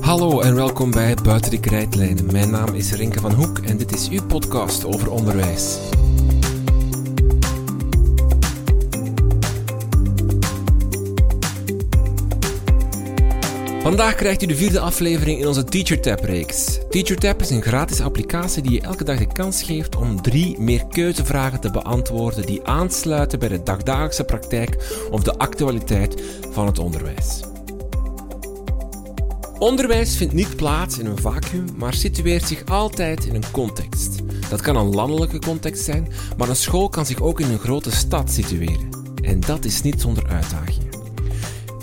Hallo en welkom bij Buiten de Krijtlijnen. Mijn naam is Renke van Hoek en dit is uw podcast over onderwijs. Vandaag krijgt u de vierde aflevering in onze TeacherTap-reeks. TeacherTap is een gratis applicatie die je elke dag de kans geeft om drie meerkeuzevragen te beantwoorden die aansluiten bij de dagdagelijkse praktijk of de actualiteit van het onderwijs. Onderwijs vindt niet plaats in een vacuüm, maar situeert zich altijd in een context. Dat kan een landelijke context zijn, maar een school kan zich ook in een grote stad situeren. En dat is niet zonder uitdagingen.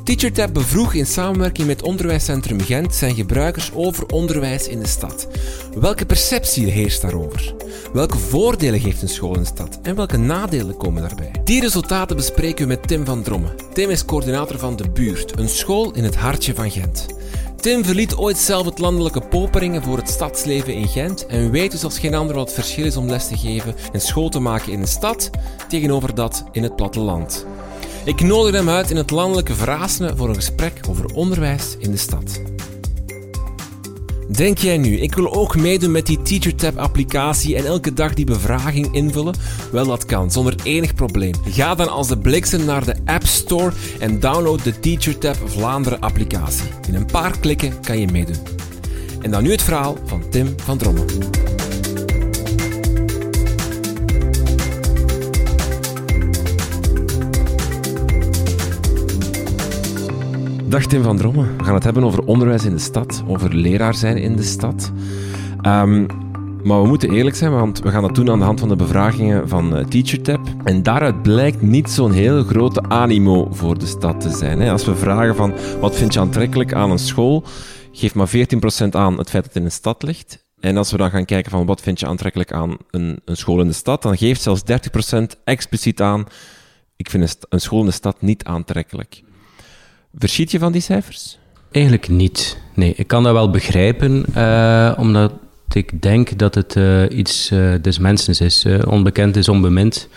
TeacherTap bevroeg in samenwerking met Onderwijscentrum Gent zijn gebruikers over onderwijs in de stad. Welke perceptie heerst daarover? Welke voordelen geeft een school in de stad en welke nadelen komen daarbij? Die resultaten bespreken we met Tim van Drommen. Tim is coördinator van De Buurt, een school in het hartje van Gent. Tim verliet ooit zelf het landelijke Poperingen voor het stadsleven in Gent en weet dus als geen ander wat het verschil is om les te geven en school te maken in de stad tegenover dat in het platteland. Ik nodig hem uit in het landelijke Vrasene voor een gesprek over onderwijs in de stad. Denk jij nu, ik wil ook meedoen met die TeacherTap-applicatie en elke dag die bevraging invullen? Wel, dat kan, zonder enig probleem. Ga dan als de bliksem naar de App Store en download de TeacherTap Vlaanderen applicatie. In een paar klikken kan je meedoen. En dan nu het verhaal van Tim van Drommen. Dag van Drommen. We gaan het hebben over onderwijs in de stad, over leraar zijn in de stad. Ehm, maar we moeten eerlijk zijn, want we gaan dat doen aan de hand van de bevragingen van uh, TeacherTap. En daaruit blijkt niet zo'n heel grote animo voor de stad te zijn. Als we vragen van wat vind je aantrekkelijk aan een school, geeft maar 14% aan het feit dat het in een stad ligt. En als we dan gaan kijken van wat vind je aantrekkelijk aan een, een school in de stad, dan geeft zelfs 30% expliciet aan ik vind een school in de stad niet aantrekkelijk. Verschiet je van die cijfers? Eigenlijk niet. Nee, ik kan dat wel begrijpen, uh, omdat ik denk dat het uh, iets uh, des mensens is. onbekend is onbemind.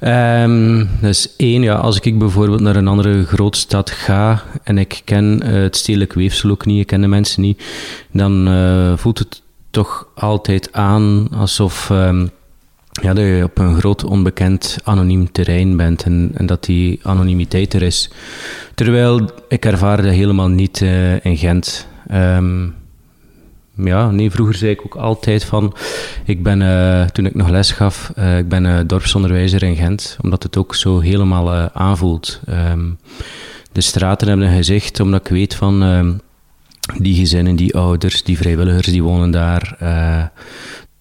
Um, dus één, ja, als ik bijvoorbeeld naar een andere grootstad ga en ik ken het stedelijk weefsel ook niet, ik ken de mensen niet, dan voelt het toch altijd aan alsof um, ja, dat je op een groot onbekend anoniem terrein bent en, en dat die anonimiteit er is. Terwijl ik ervaarde helemaal niet uh, in Gent. Um, ja, nee, vroeger zei ik ook altijd van, ik ben, uh, toen ik nog les gaf, uh, ik ben dorpsonderwijzer in Gent, omdat het ook zo helemaal aanvoelt. Um, de straten hebben een gezicht, omdat ik weet van, um, die gezinnen, die ouders, die vrijwilligers, die wonen daar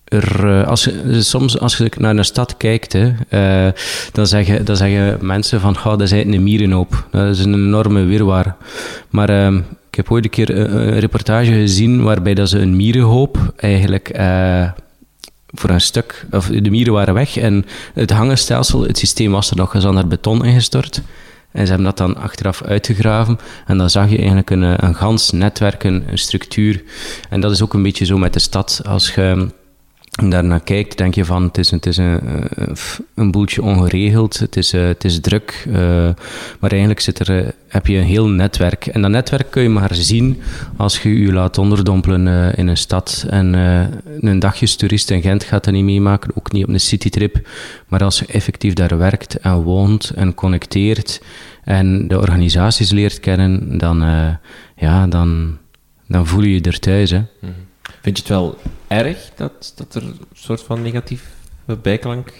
er, eh, als je, soms als je naar een stad kijkt, hè, uh, dan, zeggen, dan zeggen mensen van, oh, dat is een mierenhoop. Dat is een enorme wirwar. Maar uh, ik heb ooit een keer een, reportage gezien waarbij dat ze een mierenhoop eigenlijk voor een stuk, of de mieren waren weg en het hangenstelsel, het systeem was er nog, is naar beton ingestort. En ze hebben dat dan achteraf uitgegraven. En dan zag je eigenlijk een, een gans netwerk, een, een structuur. En dat is ook een beetje zo met de stad. Als je en daarnaar kijkt, denk je van het is, het is een, eh, een boeltje ongeregeld, het is, eh, het is druk, uh, maar eigenlijk zit er, heb je een heel netwerk. En dat netwerk kun je maar zien als je je laat onderdompelen uh, in een stad. En een dagjestoerist in Gent gaat dat niet meemaken, ook niet op een citytrip. Maar als je effectief daar werkt en woont en connecteert en de organisaties leert kennen, dan, ja, dan, dan voel je je er thuis. Hè. Mhm. Vind je het wel erg dat, dat er een soort van negatief bijklank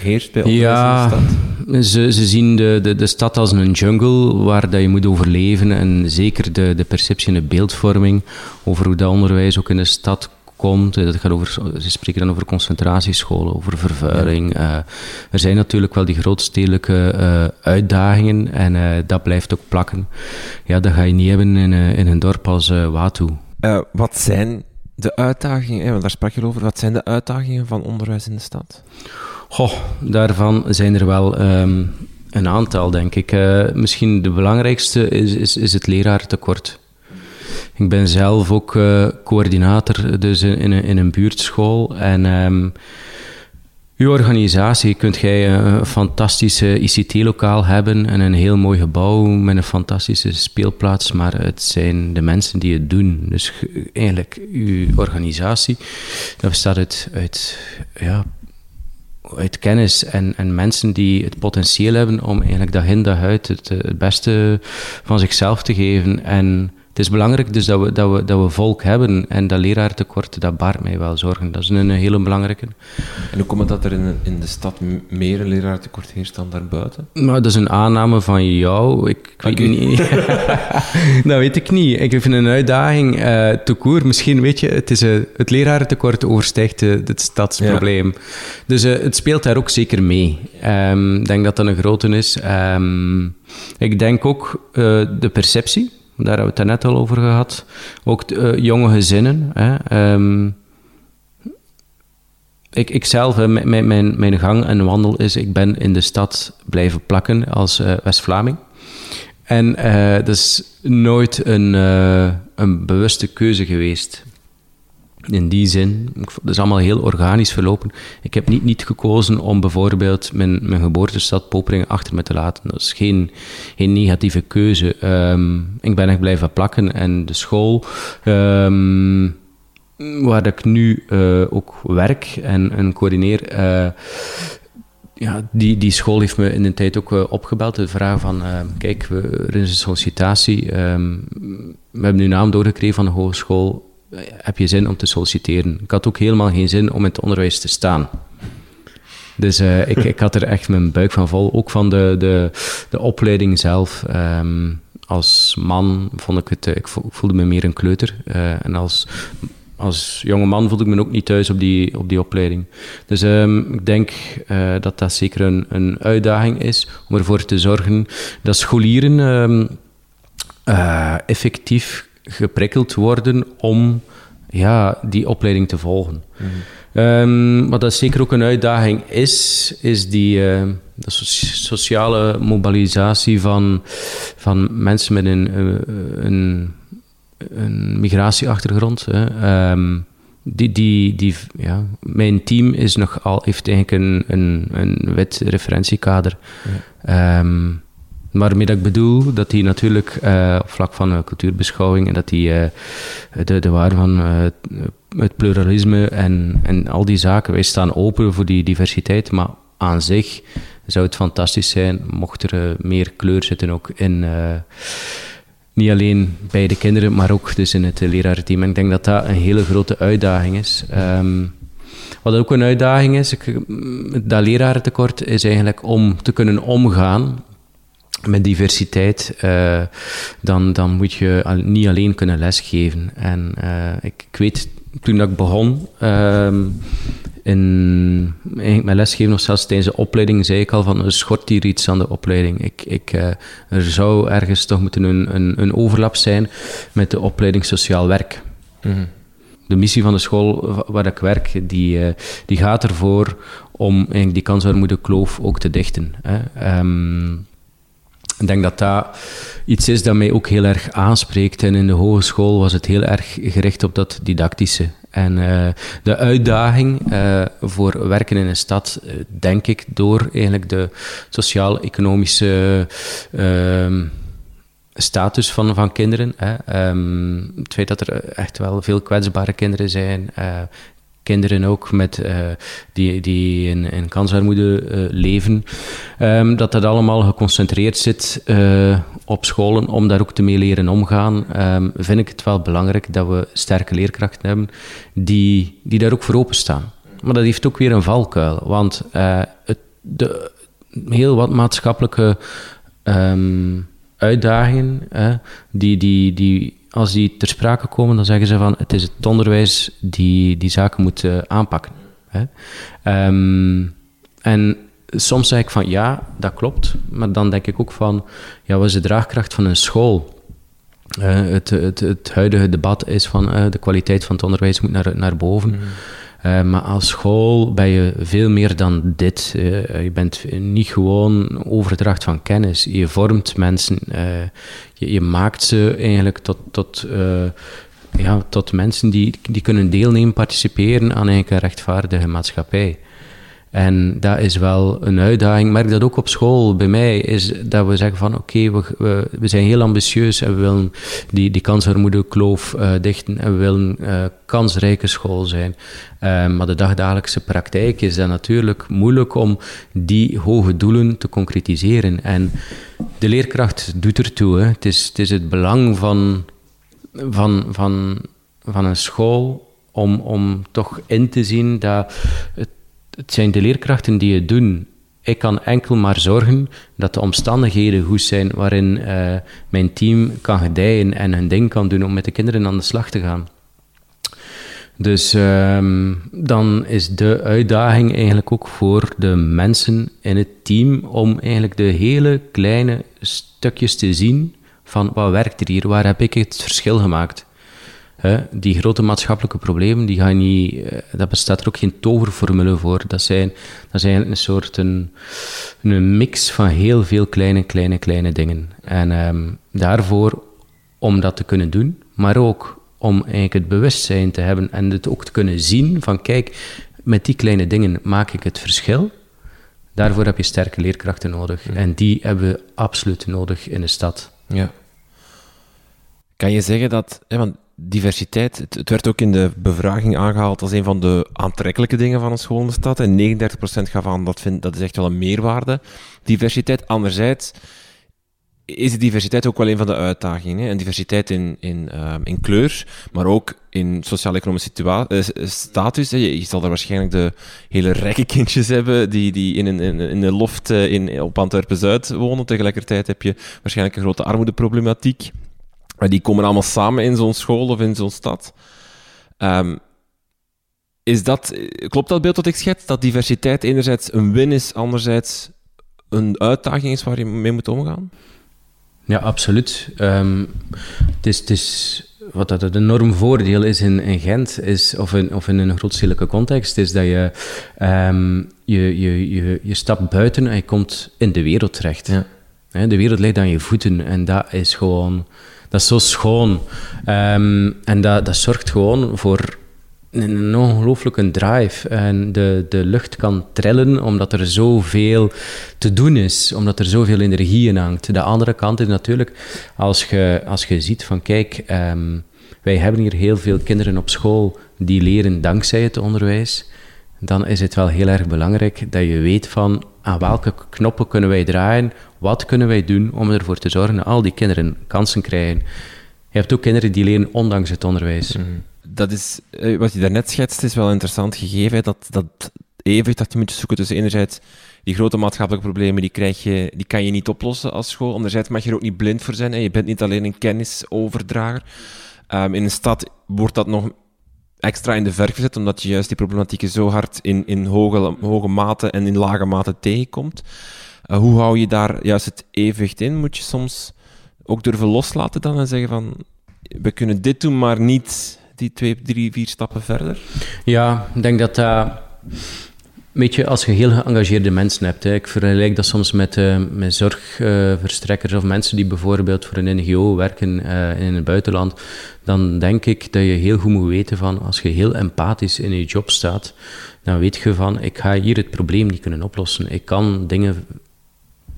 heerst bij ons ja, in de stad? Ze, ze zien de, de, de stad als een jungle waar dat je moet overleven. En zeker de, de perceptie en de beeldvorming over hoe dat onderwijs ook in de stad komt. Dat gaat over, ze spreken dan over concentratiescholen, over vervuiling. Uh, er zijn natuurlijk wel die grootstedelijke uh, uitdagingen en uh, dat blijft ook plakken. Ja, dat ga je niet hebben in, in een dorp als Watu. wat zijn de uitdagingen, want daar sprak je over, wat zijn de uitdagingen van onderwijs in de stad? Goh, daarvan zijn er wel um, een aantal, denk ik. Uh, misschien de belangrijkste is, is, is het leraartekort. ik ben zelf ook uh, coördinator dus in, in, een, in een buurtschool. En um, uw organisatie kunt jij een fantastische ICT-lokaal hebben en een heel mooi gebouw met een fantastische speelplaats, maar het zijn de mensen die het doen. Dus eigenlijk, uw organisatie, dat bestaat uit, uit ja, uit kennis en, en mensen die het potentieel hebben om eigenlijk dag in dag uit het, het beste van zichzelf te geven. En het is belangrijk dus dat we, dat we, dat we volk hebben en dat leraartekort, dat baart mij wel zorgen. Dat is een hele belangrijke. En hoe komt het dat er in, in de stad meer een leraartekort heerst dan daarbuiten? Nou, dat is een aanname van jou. Ik, weet niet. dat weet ik niet. Ik vind een uitdaging. Uh, te misschien weet je, het, is, uh, het lerarentekort overstijgt uh, het stadsprobleem. Dus uh, het speelt daar ook zeker mee. Ehm, ik denk dat dat een grote is. Um, ik denk ook de perceptie daar hebben we het net al over gehad. Ook uh, jonge gezinnen. Hè. Um, ik, ik zelf, mijn, mijn, mijn gang en wandel is, ik ben in de stad blijven plakken als uh, West-Vlaming. En uh, dat is nooit een, een bewuste keuze geweest in die zin, het is allemaal heel organisch verlopen. Ik heb niet, niet gekozen om bijvoorbeeld mijn, mijn geboortestad Poperingen achter me te laten. Dat is geen, geen negatieve keuze. Um, ik ben echt blijven plakken en de school, um, waar ik nu uh, ook werk en, en coördineer, uh, ja, die, die school heeft me in een tijd ook uh, opgebeld. De vraag van, kijk, we, er is een sollicitatie. Um, we hebben nu naam doorgekregen van de hogeschool heb je zin om te solliciteren? Ik had ook helemaal geen zin om in het onderwijs te staan. Dus uh, ik, ik had er echt mijn buik van vol. Ook van de, de, de opleiding zelf. Um, als man vond ik het... Ik voelde me meer een kleuter. Uh, en als, als jonge man voelde ik me ook niet thuis op die, op die opleiding. Dus um, ik denk dat dat zeker een, een uitdaging is om ervoor te zorgen dat scholieren um, effectief geprikkeld worden om ja, die opleiding te volgen. Mm wat dat zeker ook een uitdaging is, is die uh, de sociale mobilisatie van, van mensen met een, uh, een, een migratieachtergrond. Hè. Ehm, die, die, die, ja, mijn team is nog al, heeft eigenlijk een, een, een wit referentiekader. Ja. Um, Waarmee dat ik bedoel dat die natuurlijk uh, op vlak van uh, cultuurbeschouwing en dat die uh, de, de waarde van het pluralisme en, en al die zaken, wij staan open voor die diversiteit, maar aan zich zou het fantastisch zijn mocht er meer kleur zitten ook in niet alleen bij de kinderen, maar ook dus in het lerarenteam. En ik denk dat dat een hele grote uitdaging is. Um, wat ook een uitdaging is, dat lerarentekort, is eigenlijk om te kunnen omgaan met diversiteit, uh, dan, dan moet je al, niet alleen kunnen lesgeven. En uh, ik, ik, weet, toen ik begon, uh, in eigenlijk mijn lesgeven of zelfs tijdens de opleiding, zei ik al van, er schort hier iets aan de opleiding. Ik, ik, uh, er zou ergens toch moeten een, een, een, overlap zijn met de opleiding sociaal werk. Mm -hmm. De missie van de school waar ik werk, die, die gaat ervoor om eigenlijk die kansarmoede kloof ook te dichten. Hè. Um, ik denk dat dat iets is dat mij ook heel erg aanspreekt. En in de hogeschool was het heel erg gericht op dat didactische. En uh, de uitdaging uh, voor werken in een stad, uh, denk ik, door eigenlijk de sociaal-economische ehm, status van, van kinderen. Hè. Um, het feit dat er echt wel veel kwetsbare kinderen zijn, kinderen ook met, uh, die, die in, in kansarmoede uh, leven, um, dat dat allemaal geconcentreerd zit uh, op scholen om daar ook te mee leren omgaan, um, vind ik het wel belangrijk dat we sterke leerkrachten hebben die, die daar ook voor openstaan. Maar dat heeft ook weer een valkuil, want het, de, heel wat maatschappelijke um, uitdagingen die, die, die als die ter sprake komen, dan zeggen ze van het is het onderwijs die die zaken moet uh, aanpakken. Hè. Um, en soms zeg ik van ja, dat klopt, maar dan denk ik ook van ja, wat is de draagkracht van een school? Uh, het, het, het, huidige debat is van uh, de kwaliteit van het onderwijs moet naar, naar boven. Mm. Uh, maar als school ben je veel meer dan dit. Uh, je bent niet gewoon overdracht van kennis. Je vormt mensen. Uh, je, je, maakt ze eigenlijk tot, tot, ja, tot mensen die, die kunnen deelnemen, participeren aan een rechtvaardige maatschappij. En dat is wel een uitdaging. Merk dat ook op school bij mij, is dat we zeggen van oké, we, we, zijn heel ambitieus en we willen die, die kansarmoedekloof uh, dichten en we willen uh, kansrijke school zijn. Uh, maar de dagdagelijkse praktijk is dat natuurlijk moeilijk om die hoge doelen te concretiseren. En de leerkracht doet ertoe. Hè. Het, is, het is het belang van, van, van, van een school om, om toch in te zien dat het het zijn de leerkrachten die het doen. Ik kan enkel maar zorgen dat de omstandigheden goed zijn waarin uh, mijn team kan gedijen en hun ding kan doen om met de kinderen aan de slag te gaan. Dus um, dan is de uitdaging eigenlijk ook voor de mensen in het team om eigenlijk de hele kleine stukjes te zien van wat werkt er hier, waar heb ik het verschil gemaakt die grote maatschappelijke problemen, die gaan niet, uh, daar bestaat er ook geen toverformule voor. Dat zijn, dat zijn een soort een, een mix van heel veel kleine, kleine, kleine dingen. En um, daarvoor, om dat te kunnen doen, maar ook om eigenlijk het bewustzijn te hebben en het ook te kunnen zien van kijk, met die kleine dingen maak ik het verschil. Daarvoor heb je sterke leerkrachten nodig. En die hebben we absoluut nodig in de stad. Ja. Kan je zeggen dat, want diversiteit, het, werd ook in de bevraging aangehaald als een van de aantrekkelijke dingen van een school in de stad. En 39% gaf aan dat, vindt, dat is echt wel een meerwaarde. Diversiteit, anderzijds is de diversiteit ook wel een van de uitdagingen. Hè? En diversiteit in, in, uh, in kleur, maar ook in sociaal-economische uh, status. Hè? Je, zal daar waarschijnlijk de hele rijke kindjes hebben die, die in, een, in, in een loft uh, in, op Antwerpen-Zuid wonen. Tegelijkertijd heb je waarschijnlijk een grote armoedeproblematiek. Maar die komen allemaal samen in zo'n school of in zo'n stad. Um, is dat, klopt dat beeld dat ik schets? Dat diversiteit enerzijds een win is, anderzijds een uitdaging is waar je mee moet omgaan? Ja, absoluut. Um, het, is, het is wat dat het enorm voordeel is in, in Gent, is, of, in, of in een grootstedelijke context, is dat je, um, je, je, je, je stapt buiten en je komt in de wereld terecht. Ja. De wereld ligt aan je voeten en dat is gewoon dat is zo schoon. Ehm, en dat, zorgt gewoon voor een ongelooflijke drive. En de, de lucht kan trillen omdat er zoveel te doen is, omdat er zoveel energie in hangt. De andere kant is natuurlijk, als je, als je ziet van kijk, ehm, wij hebben hier heel veel kinderen op school die leren dankzij het onderwijs, dan is het wel heel erg belangrijk dat je weet van aan welke knoppen kunnen wij draaien wat kunnen wij doen om ervoor te zorgen dat al die kinderen kansen krijgen? Je hebt ook kinderen die leren ondanks het onderwijs. Mhm. Dat is, eh, wat je daarnet schetst, is wel interessant gegeven. Dat, dat evenwicht dat je moet zoeken tussen enerzijds die grote maatschappelijke problemen, die, krijg je, die kan je niet oplossen als school. Anderzijds mag je er ook niet blind voor zijn. Hè. Je bent niet alleen een kennisoverdrager. Um, in een stad wordt dat nog extra in de verf gezet, omdat je juist die problematieken zo hard in, in hoge, hoge mate en in lage mate tegenkomt. Uh, hoe hou je daar juist het evenwicht in? Moet je soms ook durven loslaten dan en zeggen van we kunnen dit doen, maar niet die twee, drie, vier stappen verder? Ja, ik denk dat dat. Weet als je heel geëngageerde mensen hebt, hè, ik vergelijk dat soms met, uh, met zorgverstrekkers of mensen die bijvoorbeeld voor een NGO werken uh, in het buitenland, dan denk ik dat je heel goed moet weten van, als je heel empathisch in je job staat, dan weet je van, ik ga hier het probleem niet kunnen oplossen. Ik kan dingen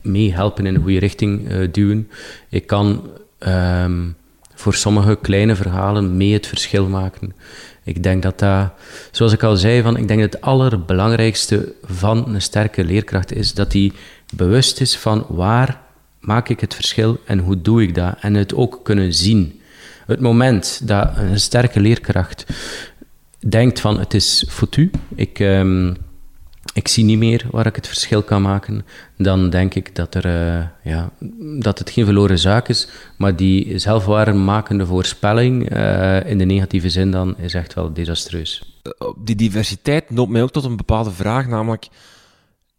meehelpen in de goede richting uh, duwen. Ik kan um, voor sommige kleine verhalen mee het verschil maken. Ik denk dat dat, zoals ik al zei, van, ik denk dat het allerbelangrijkste van een sterke leerkracht is dat hij bewust is van waar maak ik het verschil en hoe doe ik dat. En het ook kunnen zien. Het moment dat een sterke leerkracht denkt van het is foutu, ik... Um, ik zie niet meer waar ik het verschil kan maken, dan denk ik dat, er, uh, ja, dat het geen verloren zaak is. Maar die zelfwaarmakende voorspelling uh, in de negatieve zin dan is echt wel desastreus. Eh, die diversiteit noopt mij ook tot een bepaalde vraag, namelijk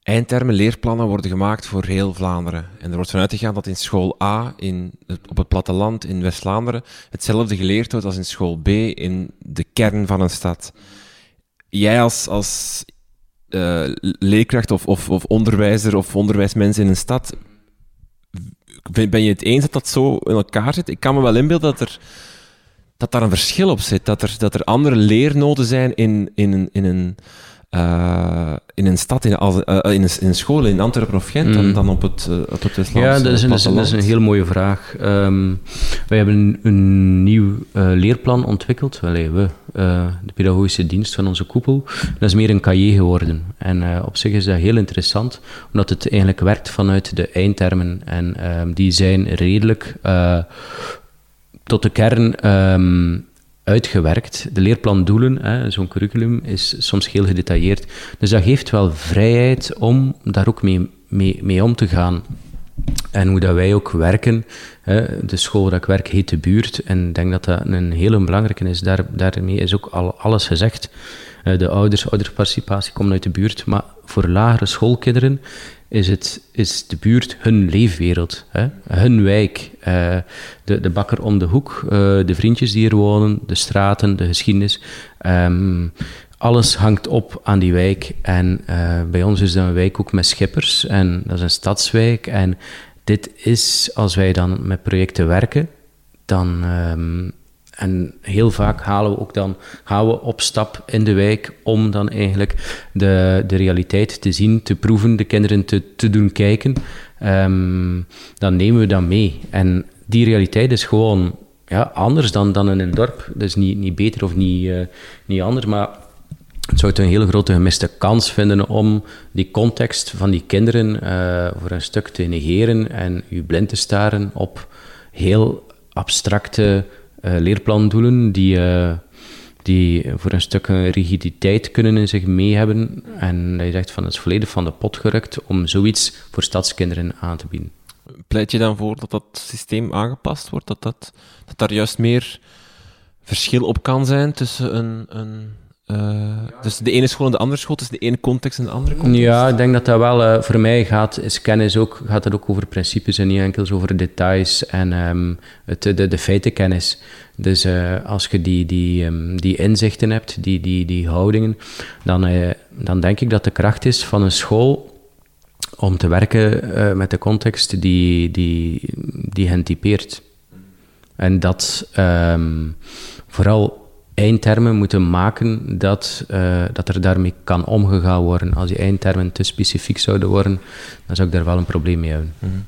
eindtermen leerplannen worden gemaakt voor heel Vlaanderen. En er wordt vanuit gegaan dat in school A, in, op het platteland in West-Vlaanderen, hetzelfde geleerd wordt als in school B in de kern van een stad jij als, als uh, leerkracht of, of, of onderwijzer of onderwijsmens in een stad, ben je het eens dat dat zo in elkaar zit? Ik kan me wel inbeelden dat er dat daar een verschil op zit. Dat er, dat er andere leernoden zijn in, in, in een uh, in een stad, in, als, uh, in, een, in, een, school in Antwerpen of Gent, dan, mm. dan op het, uh, op het Ja, dat is, een, dat is, een heel mooie vraag. Um, wij hebben een, een nieuw leerplan ontwikkeld. Allee, we, de pedagogische dienst van onze koepel. Dat is meer een cahier geworden. En op zich is dat heel interessant, omdat het eigenlijk werkt vanuit de eindtermen. En um, die zijn redelijk tot de kern um, uitgewerkt. De leerplandoelen, zo'n curriculum, is soms heel gedetailleerd. Dus dat geeft wel vrijheid om daar ook mee, mee, om te gaan. En hoe dat wij ook werken, hè, de school waar ik werk heet de buurt. En ik denk dat dat een hele belangrijke is. Daar, daarmee is ook al, alles gezegd. Eh, de ouders, ouderparticipatie komt uit de buurt. Maar voor lagere schoolkinderen is, het, is de buurt hun leefwereld, hè? hun wijk. Uh, de, de bakker om de hoek, uh, de vriendjes die er wonen, de straten, de geschiedenis. Um, alles hangt op aan die wijk. En uh, bij ons is dat een wijk ook met schippers. En dat is een stadswijk. En dit is, als wij dan met projecten werken, dan um, en heel vaak halen we ook dan, we op stap in de wijk om dan eigenlijk de, de realiteit te zien, te proeven, de kinderen te, te doen kijken. Um, dan nemen we dat mee. En die realiteit is gewoon ja, anders dan, dan in een dorp. Dat is niet, niet beter of niet, uh, niet anders, maar het zou een hele grote gemiste kans vinden om die context van die kinderen uh, voor een stuk te negeren en u blind te staren op heel abstracte leerplandoelen die, uh, die voor een stuk een rigiditeit kunnen in zich mee hebben. En dat je zegt van het is volledig van de pot gerukt om zoiets voor stadskinderen aan te bieden. Pleit je dan voor dat dat systeem aangepast wordt? Dat, dat, dat daar juist meer verschil op kan zijn tussen een, een uh, dus de ene school en de andere school, tussen de ene context en de andere context? Ja, ik denk dat dat wel uh, voor mij gaat, is kennis ook, gaat het ook over principes en niet enkel over details en um, het, de, de feitenkennis. Dus uh, als je die, die, um, die inzichten hebt, die, die, die houdingen, dan, dan denk ik dat de kracht is van een school om te werken met de context die, die, die hen typeert. En dat um, vooral eindtermen moeten maken dat, uh, dat er daarmee kan omgegaan worden. Als die eindtermen te specifiek zouden worden, dan zou ik daar wel een probleem mee hebben. Mm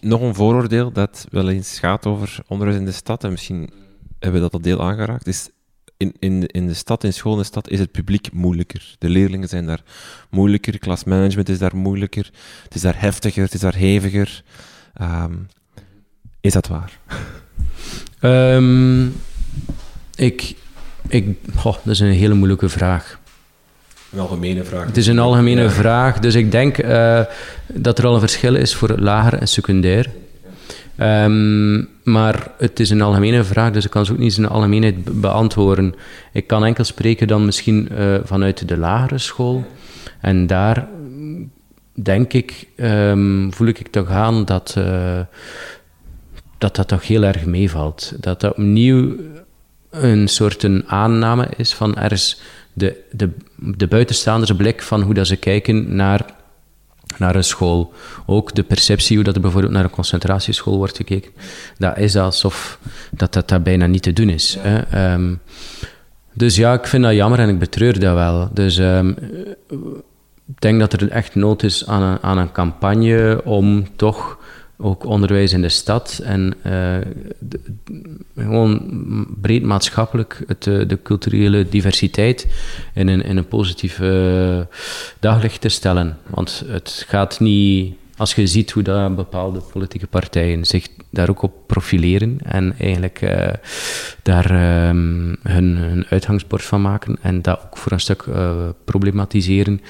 Nog een vooroordeel dat wel eens gaat over onderwijs in de stad, en misschien hebben we dat al deel aangeraakt, is in, in, de, in de stad, in school in de stad, is het publiek moeilijker. De leerlingen zijn daar moeilijker, klasmanagement is daar moeilijker, het is daar heftiger, het is daar heviger. Um, is dat waar? Um, ik, ik, dat is een hele moeilijke vraag. Een algemene vraag. Het is een algemene vraag, dus ik denk uh, dat er al een verschil is voor lager en secundair. Um, maar het is een algemene vraag, dus ik kan ze ook niet in de algemeenheid beantwoorden. Ik kan enkel spreken dan misschien uh, vanuit de lagere school. En daar denk ik, um, voel ik toch aan dat, uh, dat dat toch heel erg meevalt. Dat dat opnieuw een soort een aanname is van er is de, de, de buitenstaanders blik van hoe dat ze kijken naar, naar een school. Ook de perceptie hoe dat er bijvoorbeeld naar een concentratieschool wordt gekeken. Dat is alsof dat, dat, dat bijna niet te doen is. Hè. Um, dus ja, ik vind dat jammer en ik betreur dat wel. Dus um, ik denk dat er echt nood is aan een, aan een campagne om toch ook onderwijs in de stad en de, gewoon breed maatschappelijk het, eh, de culturele diversiteit in een, in een positief uh, daglicht te stellen. Want het gaat niet, als je ziet hoe dat bepaalde politieke partijen zich daar ook op profileren en eigenlijk daar um, hun, hun van maken en dat ook voor een stuk problematiseren,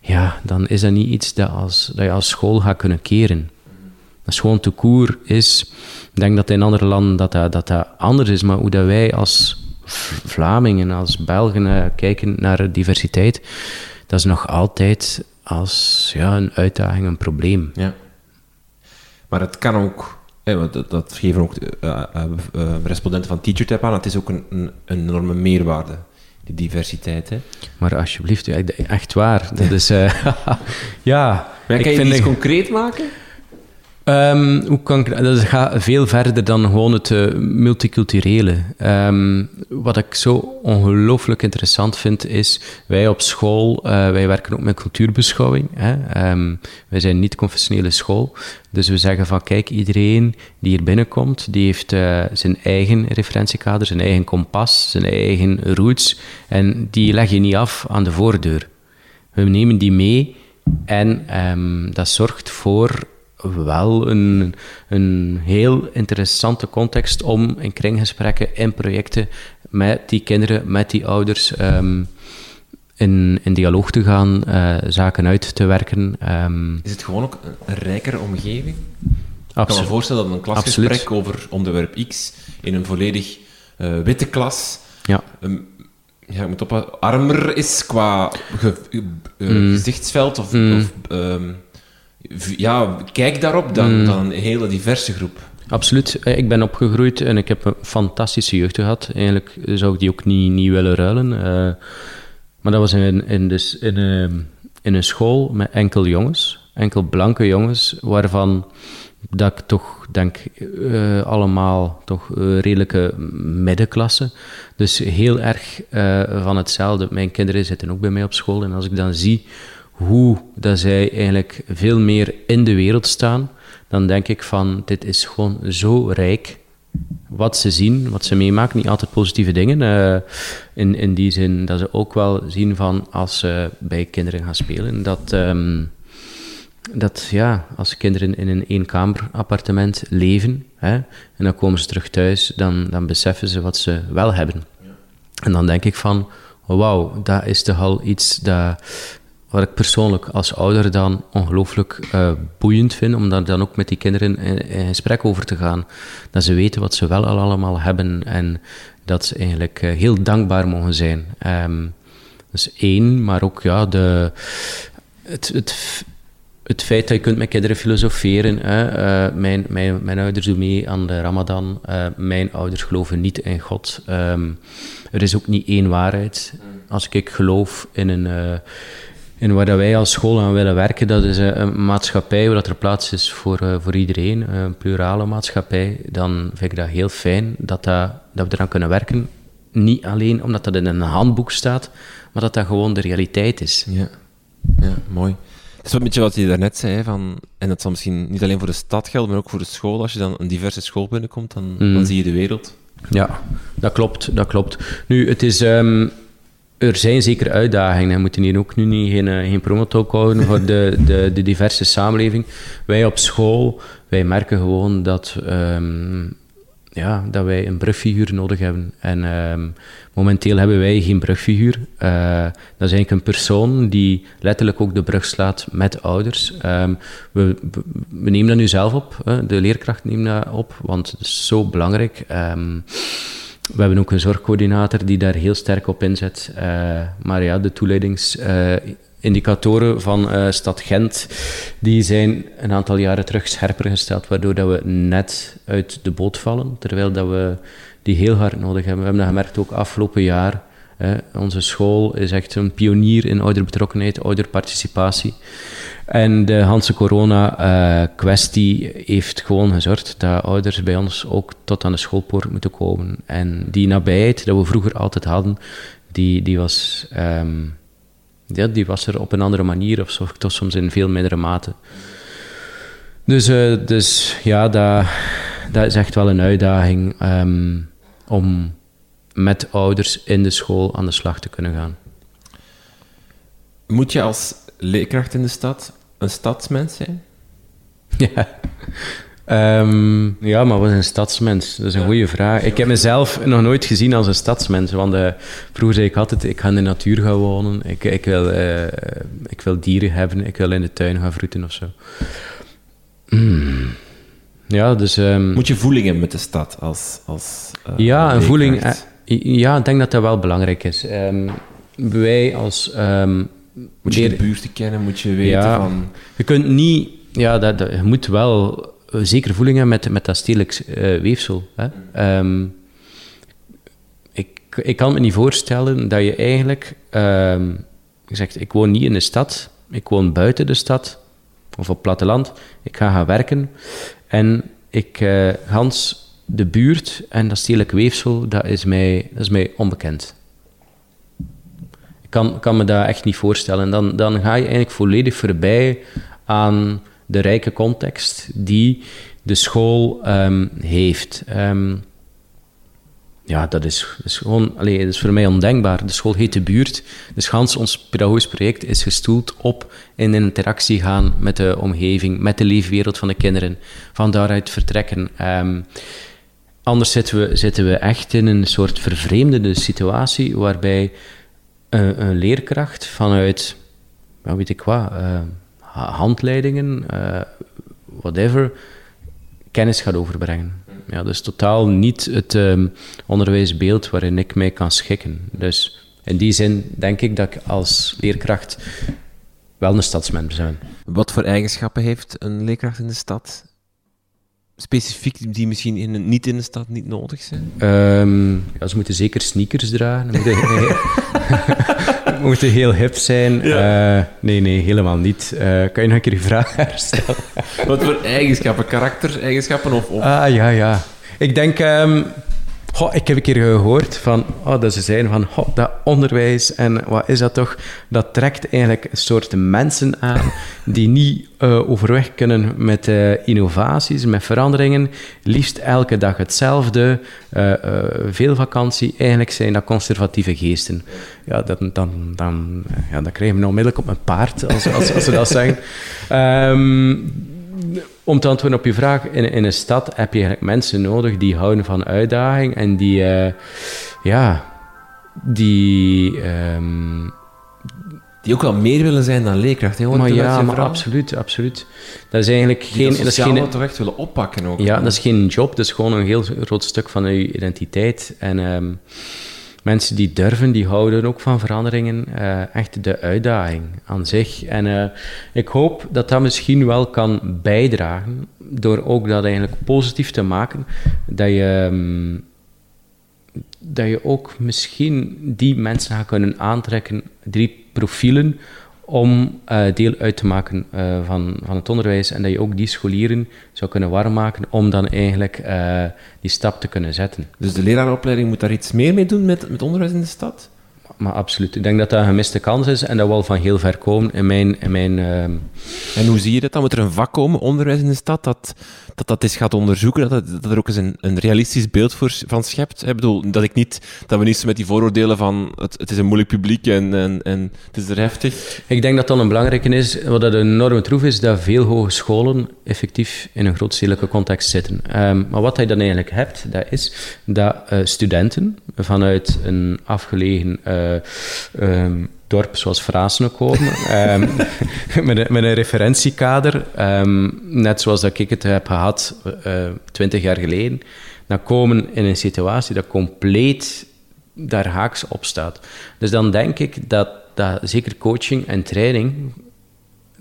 ja, dan is dat niet iets dat, als, dat je als school gaat kunnen keren. Dat is gewoon te koer is. Ik denk dat in andere landen dat dat, dat, dat anders is, maar hoe dat wij als Vlamingen, als Belgen uh, kijken naar diversiteit, dat is nog altijd als ja, een uitdaging, een probleem. Ja. Maar het kan ook, dat, dat, geven ook uh, uh, respondenten van TeacherTap aan, het is ook een, een, een enorme meerwaarde. die diversiteit. Hè? Maar alsjeblieft, ja, echt waar. Dat is... Uh, ja, maar ik kan je vind iets concreet maken? Hoe kan dat gaat veel verder dan gewoon het uh, multiculturele. Um, wat ik zo ongelooflijk interessant vind, is wij op school, uh, wij werken ook met cultuurbeschouwing. Hè? Um, wij zijn niet confessionele school. Dus we zeggen van kijk, iedereen die hier binnenkomt, die heeft uh, zijn eigen referentiekader, zijn eigen kompas, zijn eigen roots. En die leg je niet af aan de voordeur. We nemen die mee en dat zorgt voor wel een, een heel interessante context om in kringgesprekken, in projecten met die kinderen, met die ouders um, in, in dialoog te gaan, uh, zaken uit te werken. Um, Is het gewoon ook een rijkere omgeving? Absoluut. Ik kan me voorstellen dat een klasgesprek Absoluut. over onderwerp X in een volledig uh, witte klas ja. Um, ja, ik moet op, armer is qua ge, uh, mm. gezichtsveld of, mm. of ja, kijk daarop dan, Mm. dan een hele diverse groep. Absoluut. Eh, Ik ben opgegroeid en ik heb een fantastische jeugd gehad. Eigenlijk zou ik die ook niet, niet willen ruilen. Uh, maar dat was in, in, dus in, een, in een school met enkel jongens, enkel blanke jongens, waarvan dat ik toch denk uh, allemaal toch uh, redelijke middenklasse. Dus heel erg van hetzelfde. Mijn kinderen zitten ook bij mij op school en als ik dan zie hoe dat zij eigenlijk veel meer in de wereld staan, dan denk ik van dit is gewoon zo rijk. Wat ze zien, wat ze meemaken, niet altijd positieve dingen. Uh, in, in die zin dat ze ook wel zien van als ze bij kinderen gaan spelen, dat, um, dat ja, als kinderen in een eenkamerappartement leven hè, en dan komen ze terug thuis, dan, dan beseffen ze wat ze wel hebben. En dan denk ik van, wauw, dat is toch al iets dat, wat ik persoonlijk als ouder dan ongelooflijk uh, boeiend vind, om daar dan ook met die kinderen in, in, gesprek over te gaan. Dat ze weten wat ze wel al allemaal hebben en dat ze eigenlijk uh, heel dankbaar mogen zijn. Um, dus één, maar ook ja, de, het, het, het feit dat je kunt met kinderen filosoferen. Hè. Uh, mijn, mijn, mijn ouders doen mee aan de Ramadan. mijn ouders geloven niet in God. Um, er is ook niet één waarheid. Als ik geloof in een en waar dat wij als school aan willen werken, dat is een maatschappij waar dat er plaats is voor, uh, voor iedereen, een plurale maatschappij. Dan vind ik dat heel fijn dat, dat, dat we eraan kunnen werken. Niet alleen omdat dat in een handboek staat, maar dat dat gewoon de realiteit is. Ja, ja mooi. Dat is een beetje wat je daarnet zei, van, en dat zal misschien niet alleen voor de stad gelden, maar ook voor de school. Als je dan een diverse school binnenkomt, dan, mm. dan zie je de wereld. Ja, dat klopt, dat klopt. Nu, het is... Um, er zijn zeker uitdagingen. We moeten hier ook nu niet geen, geen promotalk houden voor de, de, de, diverse samenleving. Wij op school, wij merken gewoon dat, um, ja, dat wij een brugfiguur nodig hebben. En um, momenteel hebben wij geen brugfiguur. Uh, dat is eigenlijk een persoon die letterlijk ook de brug slaat met ouders. Um, we, we, nemen dat nu zelf op. Hè. De leerkracht neemt dat op, want het is zo belangrijk. We hebben ook een zorgcoördinator die daar heel sterk op inzet. Uh, maar ja, de toeleidingsindicatoren uh, van uh, Stad Gent die zijn een aantal jaren terug scherper gesteld, waardoor dat we net uit de boot vallen, terwijl dat we die heel hard nodig hebben. We hebben dat gemerkt ook afgelopen jaar. Onze school is echt een pionier in ouderbetrokkenheid, ouderparticipatie. En de Hanse corona-kwestie uh, heeft gewoon gezorgd dat ouders bij ons ook tot aan de schoolpoort moeten komen. En die nabijheid dat we vroeger altijd hadden, die, die, was, um, ja, die was er op een andere manier, of zo, toch soms in veel mindere mate. Dus, uh, dus ja, dat, dat is echt wel een uitdaging um, om met ouders in de school aan de slag te kunnen gaan. Moet je als leerkracht in de stad een stadsmens zijn? Ja. Um, ja, maar wat is een stadsmens? Dat is een ja. goede vraag. Ik heb mezelf nog nooit gezien als een stadsmens. Want uh, vroeger zei ik altijd, ik ga in de natuur gaan wonen. Ik, ik, wil, uh, ik wil dieren hebben. Ik wil in de tuin gaan vroeten of zo. Mm. Ja, dus... Um, Moet je voeling hebben met de stad als, als uh, Ja, een voeling... ja, ik denk dat dat wel belangrijk is. Um, wij als... Um, moet je de buurt kennen, moet je weten ja, van... Je kunt niet... Ja, dat, dat, je moet wel zeker voeling hebben met, met dat stedelijk uh, weefsel. Hè. Um, ik ik kan me niet voorstellen dat je eigenlijk ehm, zegt, ik woon niet in de stad, ik woon buiten de stad of op platteland, ik ga gaan werken en ik, uh, Hans, de buurt en dat stedelijk weefsel, dat is mij, dat is mij onbekend. Ik kan, kan me dat echt niet voorstellen. Dan, dan ga je eigenlijk volledig voorbij aan de rijke context die de school um, heeft. Um, ja, dat is, is gewoon, allee, dat is voor mij ondenkbaar. De school heet de buurt. Dus gans ons pedagogisch project is gestoeld op in interactie gaan met de omgeving, met de leefwereld van de kinderen. Van daaruit vertrekken. Um, anders zitten we, zitten we echt in een soort vervreemdende situatie waarbij een, een leerkracht vanuit, wat weet ik wat, uh, handleidingen, uh, whatever, kennis gaat overbrengen. Ja, dus totaal niet het um, onderwijsbeeld waarin ik mij kan schikken. Dus in die zin denk ik dat ik als leerkracht wel een stadsmens ben. Wat voor eigenschappen heeft een leerkracht in de stad? Specifiek die misschien in, niet in de stad niet nodig zijn? Um, ja, ze moeten zeker sneakers dragen. moeten heel hip zijn. Ja. Uh, nee, nee, helemaal niet. Uh, kan je nog een keer je vraag herstellen? Wat voor eigenschappen? Karaktereigenschappen of, of... Ah, ja, ja. Ik denk... Um, Goh, ik heb een keer gehoord van, oh, dat ze zeiden van, dat onderwijs en wat is dat toch, dat trekt eigenlijk een soort mensen aan die niet uh, overweg kunnen met uh, innovaties, met veranderingen. Liefst elke dag hetzelfde, uh, veel vakantie. Eigenlijk zijn dat conservatieve geesten. Ja, dan, dan, dan, ja, dan krijg je me onmiddellijk op mijn paard, als, als, als ze dat zeggen. Um, om te antwoorden op je vraag, in, in een stad heb je eigenlijk mensen nodig die houden van uitdaging en die, uh, ja, die... Um, die ook wel meer willen zijn dan leerkracht. Hè? Maar ja, maar absoluut, absoluut. Dat is eigenlijk geen... Dat, is geen toch echt willen oppakken ook. Ja, dat is geen job, dat is gewoon een heel groot stuk van je identiteit. En um, mensen die durven, die houden ook van veranderingen. Uh, echt de uitdaging aan zich. En uh, ik hoop dat dat misschien wel kan bijdragen, door ook dat eigenlijk positief te maken, dat je, um, dat je ook misschien die mensen gaat kunnen aantrekken, drie profielen, om uh, deel uit te maken uh, van, van het onderwijs en dat je ook die scholieren zou kunnen warm maken om dan eigenlijk uh, die stap te kunnen zetten. Dus de leraaropleiding moet daar iets meer mee doen met, met onderwijs in de stad? Maar absoluut. Ik denk dat dat een gemiste kans is en dat we al van heel ver komen in mijn... In mijn En hoe zie je dat dan? Moet er een vak komen, onderwijs in de stad, dat dat, dat eens gaat onderzoeken, dat, dat er ook eens een, een realistisch beeld voor, van schept? Ik bedoel, dat, ik niet, dat we niet zo met die vooroordelen van het, het is een moeilijk publiek en, en, en het is er heftig. Ik denk dat dat een belangrijke is. Wat dat een enorme troef is, dat veel hogescholen effectief in een grootstedelijke context zitten. Um, maar wat je dan eigenlijk hebt, dat is dat uh, studenten vanuit een afgelegen uh, um, dorp zoals Frasen komen, um, met, een, referentiekader, um, net zoals dat ik het heb gehad uh, twintig jaar geleden, dan komen in een situatie dat compleet daar haaks op staat. Dus dan denk ik dat, dat zeker coaching en training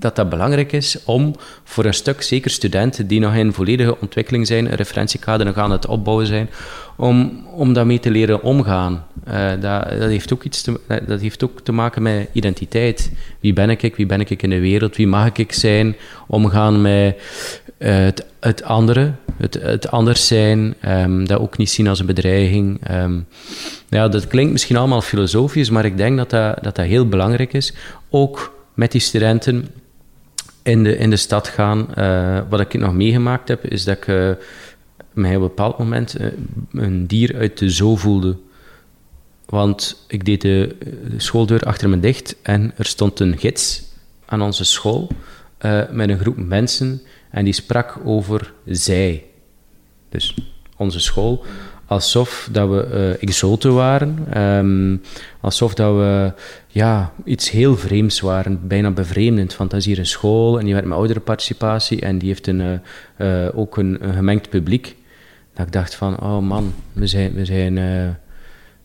dat dat belangrijk is om voor een stuk, zeker studenten die nog in volledige ontwikkeling zijn, een referentiekader nog aan het opbouwen zijn, om, om daarmee te leren omgaan. Uh, dat, dat, heeft ook iets te, dat heeft ook te maken met identiteit. Wie ben ik? Wie ben ik in de wereld? Wie mag ik zijn? Omgaan met uh, het, andere, het, het anders zijn, um, dat ook niet zien als een bedreiging. Um, ja, dat klinkt misschien allemaal filosofisch, maar ik denk dat, dat, dat heel belangrijk is. Ook met die studenten in de, in de stad gaan. Uh, wat ik nog meegemaakt heb, is dat ik uh, op een bepaald moment uh, een dier uit de zoo voelde. Want ik deed de, de, schooldeur achter me dicht en er stond een gids aan onze school met een groep mensen en die sprak over zij. Dus onze school alsof dat we exoten waren, um, alsof dat we ja, iets heel vreemds waren, bijna bevreemdend. Want dat is hier een school en die werkt met oudere participatie en die heeft een, uh, uh, ook een, gemengd publiek. Dat ik dacht van, oh man, we zijn, we zijn,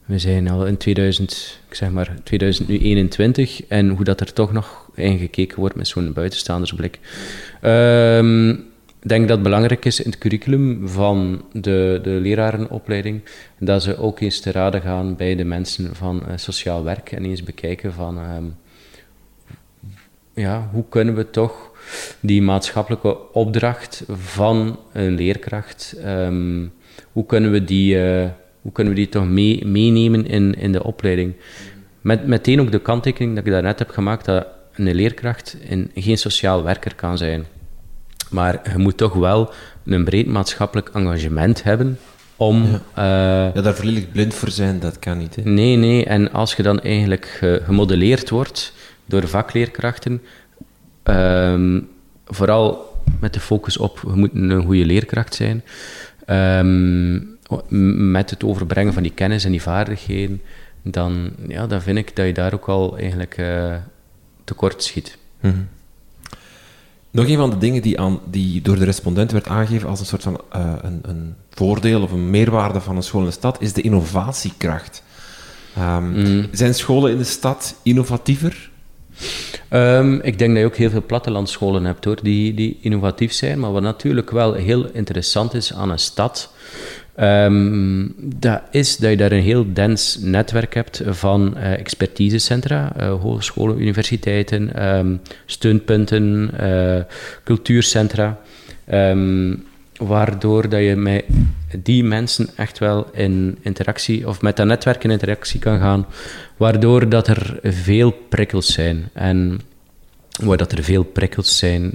we zijn al in 2000, ik zeg maar 2021 en hoe dat er toch nog ingekeken wordt met zo'n buitenstaandersblik. Um, ik denk dat het belangrijk is in het curriculum van de, de lerarenopleiding dat ze ook eens te raden gaan bij de mensen van uh, sociaal werk en eens bekijken van ehm, ja, hoe kunnen we toch die maatschappelijke opdracht van een leerkracht, ehm, hoe, kunnen we die, uh, hoe kunnen we die toch mee, meenemen in, in de opleiding? Met, meteen ook de kanttekening dat ik daarnet heb gemaakt dat een leerkracht geen sociaal werker kan zijn. Maar je moet toch wel een breed maatschappelijk engagement hebben om... Ja, uh, ja daar volledig blind voor zijn, dat kan niet. Hè? Nee, nee. En als je dan eigenlijk gemodelleerd wordt door vakleerkrachten, um, vooral met de focus op, je moet een goede leerkracht zijn, um, met het overbrengen van die kennis en die vaardigheden, dan, ja, dan vind ik dat je daar ook al eigenlijk uh, tekort schiet. Mm -hmm. Nog een van de dingen die, aan, die door de respondent werd aangegeven als een soort van uh, een, een, voordeel of een meerwaarde van een school in de stad, is de innovatiekracht. Um, mm. Zijn scholen in de stad innovatiever? Um, ik denk dat je ook heel veel plattelandscholen hebt hoor, die, die innovatief zijn. Maar wat natuurlijk wel heel interessant is aan een stad, Um, dat is dat je daar een heel dens netwerk hebt van uh, expertisecentra, uh, hogescholen, universiteiten, um, steunpunten, uh, cultuurcentra. Um, waardoor dat je met die mensen echt wel in interactie, of met dat netwerk in interactie kan gaan, waardoor dat er veel prikkels zijn. En waar dat er veel prikkels zijn,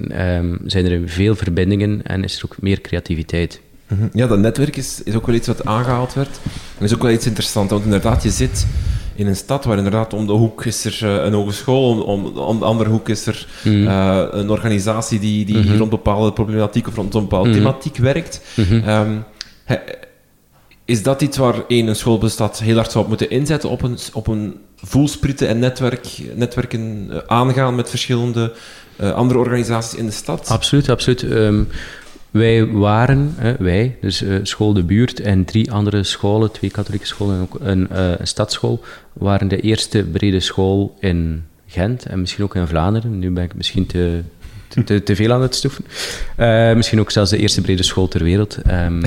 zijn er veel verbindingen en is er ook meer creativiteit. Mhm. Ja, dat netwerk is, is ook wel iets wat aangehaald werd. En is ook wel iets interessants, want inderdaad, je zit in een stad waar inderdaad om de hoek is er uh, een hogeschool, om, om, de andere hoek is er mm. uh, een organisatie die, die mm -hmm. rond bepaalde problematiek of rond een bepaalde mm -hmm. thematiek werkt. -hmm. Um, he, is dat iets waar één, een schoolbestad heel hard zou moeten inzetten op een, op een voelsprieten en netwerk, netwerken uh, aangaan met verschillende andere organisaties in de stad? Absoluut, absoluut. Um, wij waren, hè, wij, dus uh, school de buurt en drie andere scholen, twee katholieke scholen en ook een, uh, een stadsschool, waren de eerste brede school in Gent en misschien ook in Vlaanderen. Nu ben ik misschien te, te, te veel aan het stoeven. Uh, misschien ook zelfs de eerste brede school ter wereld. Um,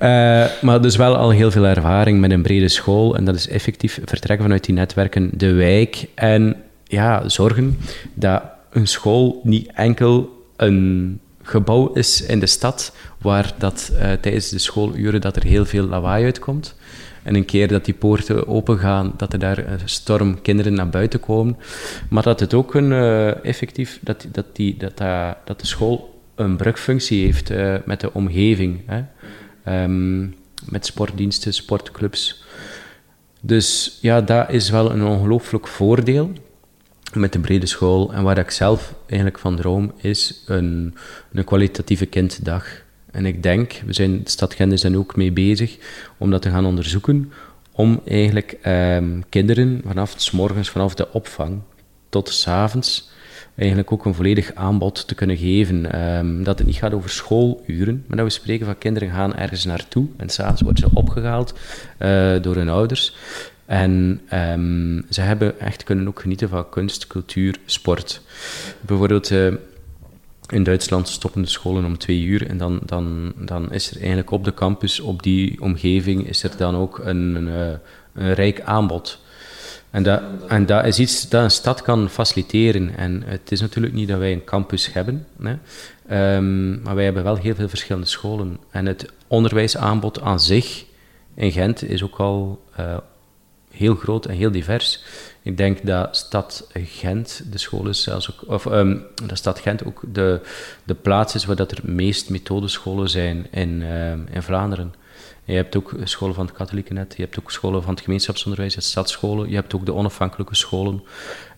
maar dus wel al heel veel ervaring met een brede school en dat is effectief vertrekken vanuit die netwerken de wijk en ja, zorgen dat een school niet enkel een gebouw is in de stad waar dat, uh, tijdens de schooluren dat er heel veel lawaai uitkomt. En een keer dat die poorten opengaan, dat er daar een storm kinderen naar buiten komen. Maar dat het ook een uh, effectief, dat, dat, die, dat, uh, dat de school een brugfunctie heeft met de omgeving. Hè? Um, met sportdiensten, sportclubs. Dus ja, dat is wel een ongelooflijk voordeel met de brede school. En waar ik zelf eigenlijk van droom, is een, een kwalitatieve kinddag. En ik denk, we zijn, de stad Gent is ook mee bezig, om dat te gaan onderzoeken, om eigenlijk ehm, kinderen vanaf s morgens, vanaf de opvang tot s avonds, eigenlijk ook een volledig aanbod te kunnen geven. Um, dat het niet gaat over schooluren, maar dat we spreken van kinderen gaan ergens naartoe en s'avonds worden ze opgehaald uh, door hun ouders. En um, ze hebben echt kunnen ook genieten van kunst, cultuur, sport. Bijvoorbeeld uh, in Duitsland stoppen de scholen om twee uur en dan, dan, dan is er eigenlijk op de campus, op die omgeving, is er dan ook een, een, eh, een rijk aanbod. En dat, en dat is iets dat een stad kan faciliteren. En het is natuurlijk niet dat wij een campus hebben, hè, um, maar wij hebben wel heel veel verschillende scholen. En het onderwijsaanbod aan zich in Gent is ook al uh, heel groot en heel divers. Ik denk dat stad Gent, de school is zelfs ook, of um, dat stad Gent ook de, de plaats is waar dat er meest methodescholen zijn in, um, in Vlaanderen. je hebt ook scholen van het katholieke net, je hebt ook scholen van het gemeenschapsonderwijs, het stadsscholen, je hebt ook de onafhankelijke scholen.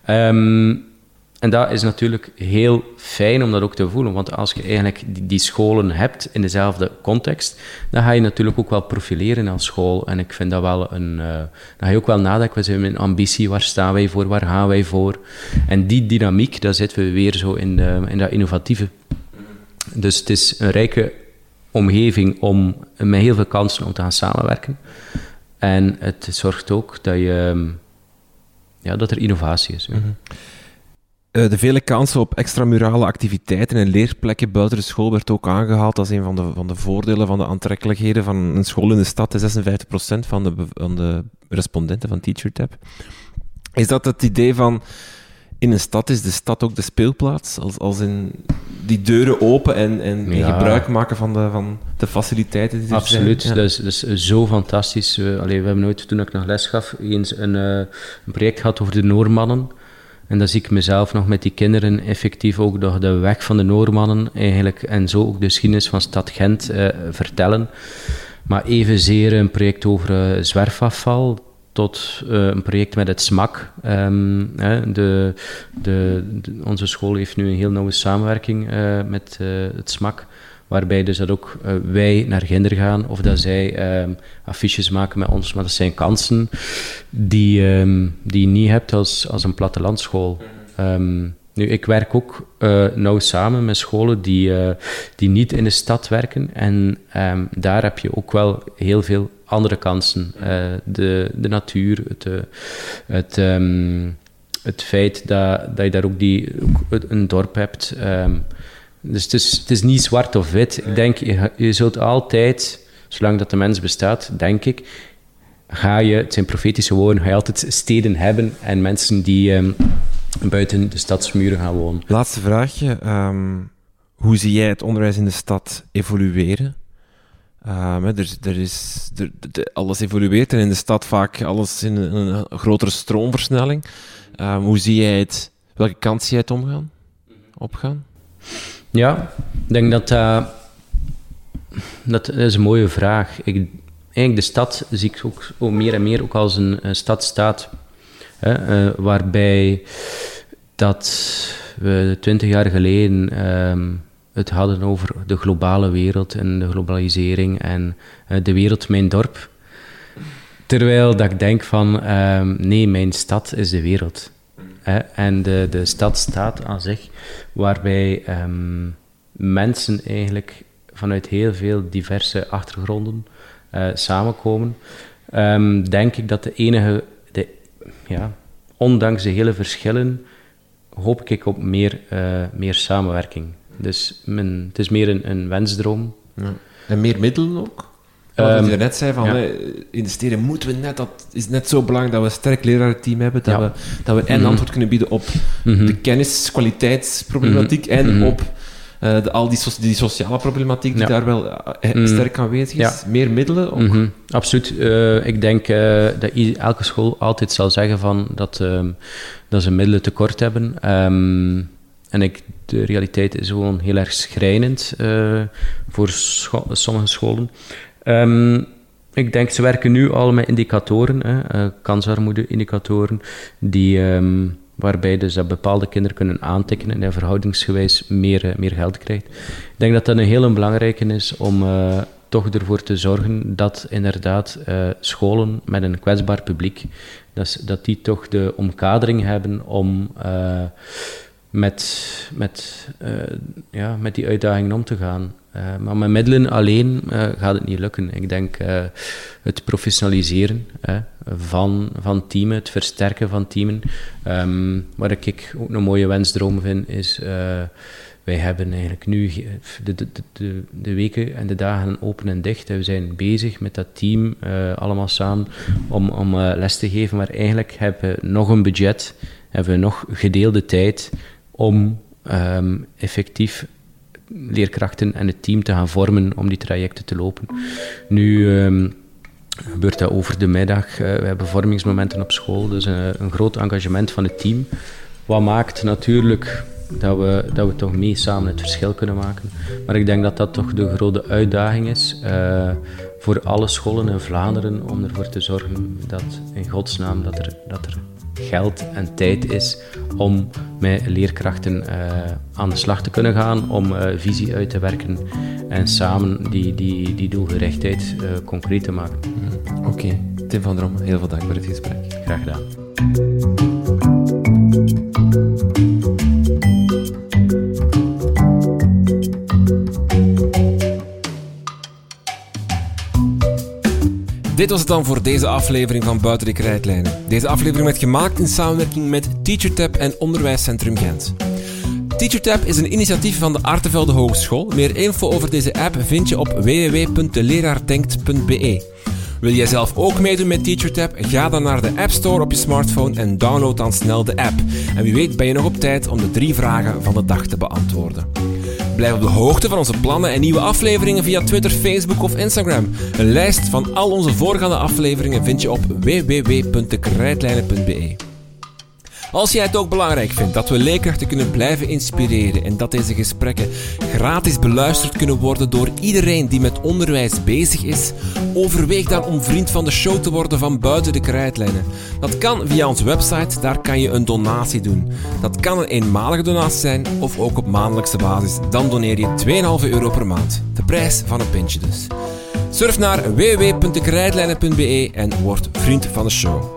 Um, en dat is natuurlijk heel fijn om dat ook te voelen, want als je eigenlijk die, scholen hebt in dezelfde context, dan ga je natuurlijk ook wel profileren als school. En ik vind dat wel een... Uh, dan ga je ook wel nadenken, we zijn een ambitie, waar staan wij voor, waar gaan wij voor? En die dynamiek, daar zitten we weer zo in, de, in dat innovatieve. Dus het is een rijke omgeving om met heel veel kansen om te gaan samenwerken. En het zorgt ook dat, je, ja, dat er innovatie is. Mhm. Uh, de vele kansen op extramurale activiteiten en leerplekken buiten de school werd ook aangehaald als een van de, van de voordelen, van de aantrekkelijkheden van een school in de stad. 56% van de, van de respondenten van TeacherTap. Is dat het idee van in een stad is de stad ook de speelplaats? Als, als in die deuren open en, en, gebruik maken van de, van de faciliteiten die er Absoluut, zijn? Ja. dat, is, dat is zo fantastisch. Uh, allee, we hebben nooit, toen ik nog les gaf, eens een, uh, een project gehad over de Noormannen. En dan zie ik mezelf nog met die kinderen effectief ook nog de weg van de Noormannen eigenlijk, en zo ook de geschiedenis van stad Gent uh, vertellen. Maar evenzeer een project over zwerfafval, tot uh, een project met het SMAK. Um, de, de, onze school heeft nu een heel nauwe samenwerking met het SMAK, waarbij dus dat ook wij naar Ginder gaan of dat zij um, affiches maken met ons, maar dat zijn kansen die, um, die je niet hebt als, als een plattelandschool. nu, ik werk ook nauw samen met scholen die, die niet in de stad werken en daar heb je ook wel heel veel andere kansen. De, de natuur, het, het, um, het feit dat, dat je daar ook, die, ook een dorp hebt. Dus het is, het is niet zwart of wit. Ik denk, je, je zult altijd, zolang dat de mens bestaat, denk ik, ga je, het zijn profetische woorden, ga je altijd steden hebben en mensen die um, buiten de stadsmuren gaan wonen. Laatste vraagje. Um, hoe zie jij het onderwijs in de stad evolueren? Um, er, er is, er, de, alles evolueert en in de stad vaak alles in een, een grotere stroomversnelling. Um, hoe zie jij het, welke kant zie jij het omgaan, opgaan? Ja, ik denk dat uh, dat is een mooie vraag. Ik, eigenlijk de stad zie ik ook, ook meer en meer ook als een, stadstaat, uh, waarbij dat we twintig jaar geleden um, het hadden over de globale wereld en de globalisering en uh, de wereld mijn dorp. Terwijl dat ik denk van, um, nee, mijn stad is de wereld. En de, de stad staat aan zich, waarbij um, mensen eigenlijk vanuit heel veel diverse achtergronden uh, samenkomen. Um, denk ik dat de enige, de, ja, ondanks de hele verschillen, hoop ik op meer, uh, meer samenwerking. Dus het is meer een, een wensdroom. Ja. En meer middelen ook? Wat um, je net zei, van ja. in de steden moeten we net, dat is net zo belangrijk dat we een sterk lerarenteam hebben, dat, ja. we, dat we en mm -hmm. antwoord kunnen bieden op mm -hmm. de kennis, kwaliteitsproblematiek mm -hmm. en op uh, de, al die, so die, sociale problematiek die daar wel uh, sterk aanwezig is. Meer middelen ook? Absoluut. Uh, ik denk dat elke school altijd zal zeggen van dat, dat ze middelen tekort hebben. Um, en ik, de realiteit is gewoon heel erg schrijnend voor scho sommige scholen. Um, ik denk, ze werken nu al met indicatoren, hè, uh, kansarmoede-indicatoren, die, um, waarbij dus dat bepaalde kinderen kunnen aantekenen en verhoudingsgewijs meer, uh, meer geld krijgt. Ik denk dat dat een heel belangrijke is om uh, toch ervoor te zorgen dat inderdaad scholen met een kwetsbaar publiek, dat, dat die toch de omkadering hebben om met, met, ja, met die uitdagingen om te gaan. Uh, maar met middelen alleen uh, gaat het niet lukken. Ik denk het professionaliseren van, van teamen, het versterken van teamen. Um, wat ik ook een mooie wensdroom vind, is wij hebben eigenlijk nu de, de, de, de, weken en de dagen open en dicht. We zijn bezig met dat team allemaal samen om, om les te geven, maar eigenlijk hebben we nog een budget, hebben we nog gedeelde tijd om um, effectief leerkrachten en het team te gaan vormen om die trajecten te lopen. Nu um, gebeurt dat over de middag. Uh, we hebben vormingsmomenten op school, dus uh, een groot engagement van het team. Wat maakt natuurlijk dat we, dat we toch mee samen het verschil kunnen maken. Maar ik denk dat dat toch de grote uitdaging is uh, voor alle scholen in Vlaanderen om ervoor te zorgen dat in godsnaam dat er, dat er geld en tijd is om met leerkrachten uh, aan de slag te kunnen gaan, om uh, visie uit te werken en samen die, die, die doelgerichtheid uh, concreet te maken. Mm. Oké, okay. Tim van Drom, heel veel dank voor het gesprek. Graag gedaan. Dit was het dan voor deze aflevering van Buiten de Krijtlijnen. Deze aflevering werd gemaakt in samenwerking met TeacherTap en Onderwijscentrum Gent. TeacherTap is een initiatief van de Artevelde Hogeschool. Meer info over deze app vind je op www.deleraardenkt.be. Wil jij zelf ook meedoen met TeacherTap? Ga dan naar de App Store op je smartphone en download dan snel de app. En wie weet ben je nog op tijd om de drie vragen van de dag te beantwoorden. Blijf op de hoogte van onze plannen en nieuwe afleveringen via Twitter, Facebook of Instagram. Een lijst van al onze voorgaande afleveringen vind je op www.dekrijtlijnen.be. Als jij het ook belangrijk vindt dat we leerkrachten kunnen blijven inspireren en dat deze gesprekken gratis beluisterd kunnen worden door iedereen die met onderwijs bezig is, overweeg dan om vriend van de show te worden van buiten de krijtlijnen. Dat kan via onze website, daar kan je een donatie doen. Dat kan een eenmalige donatie zijn of ook op maandelijkse basis. Dan doneer je 2,5 euro per maand. De prijs van een pintje dus. Surf naar www.dekrijtlijnen.be en word vriend van de show.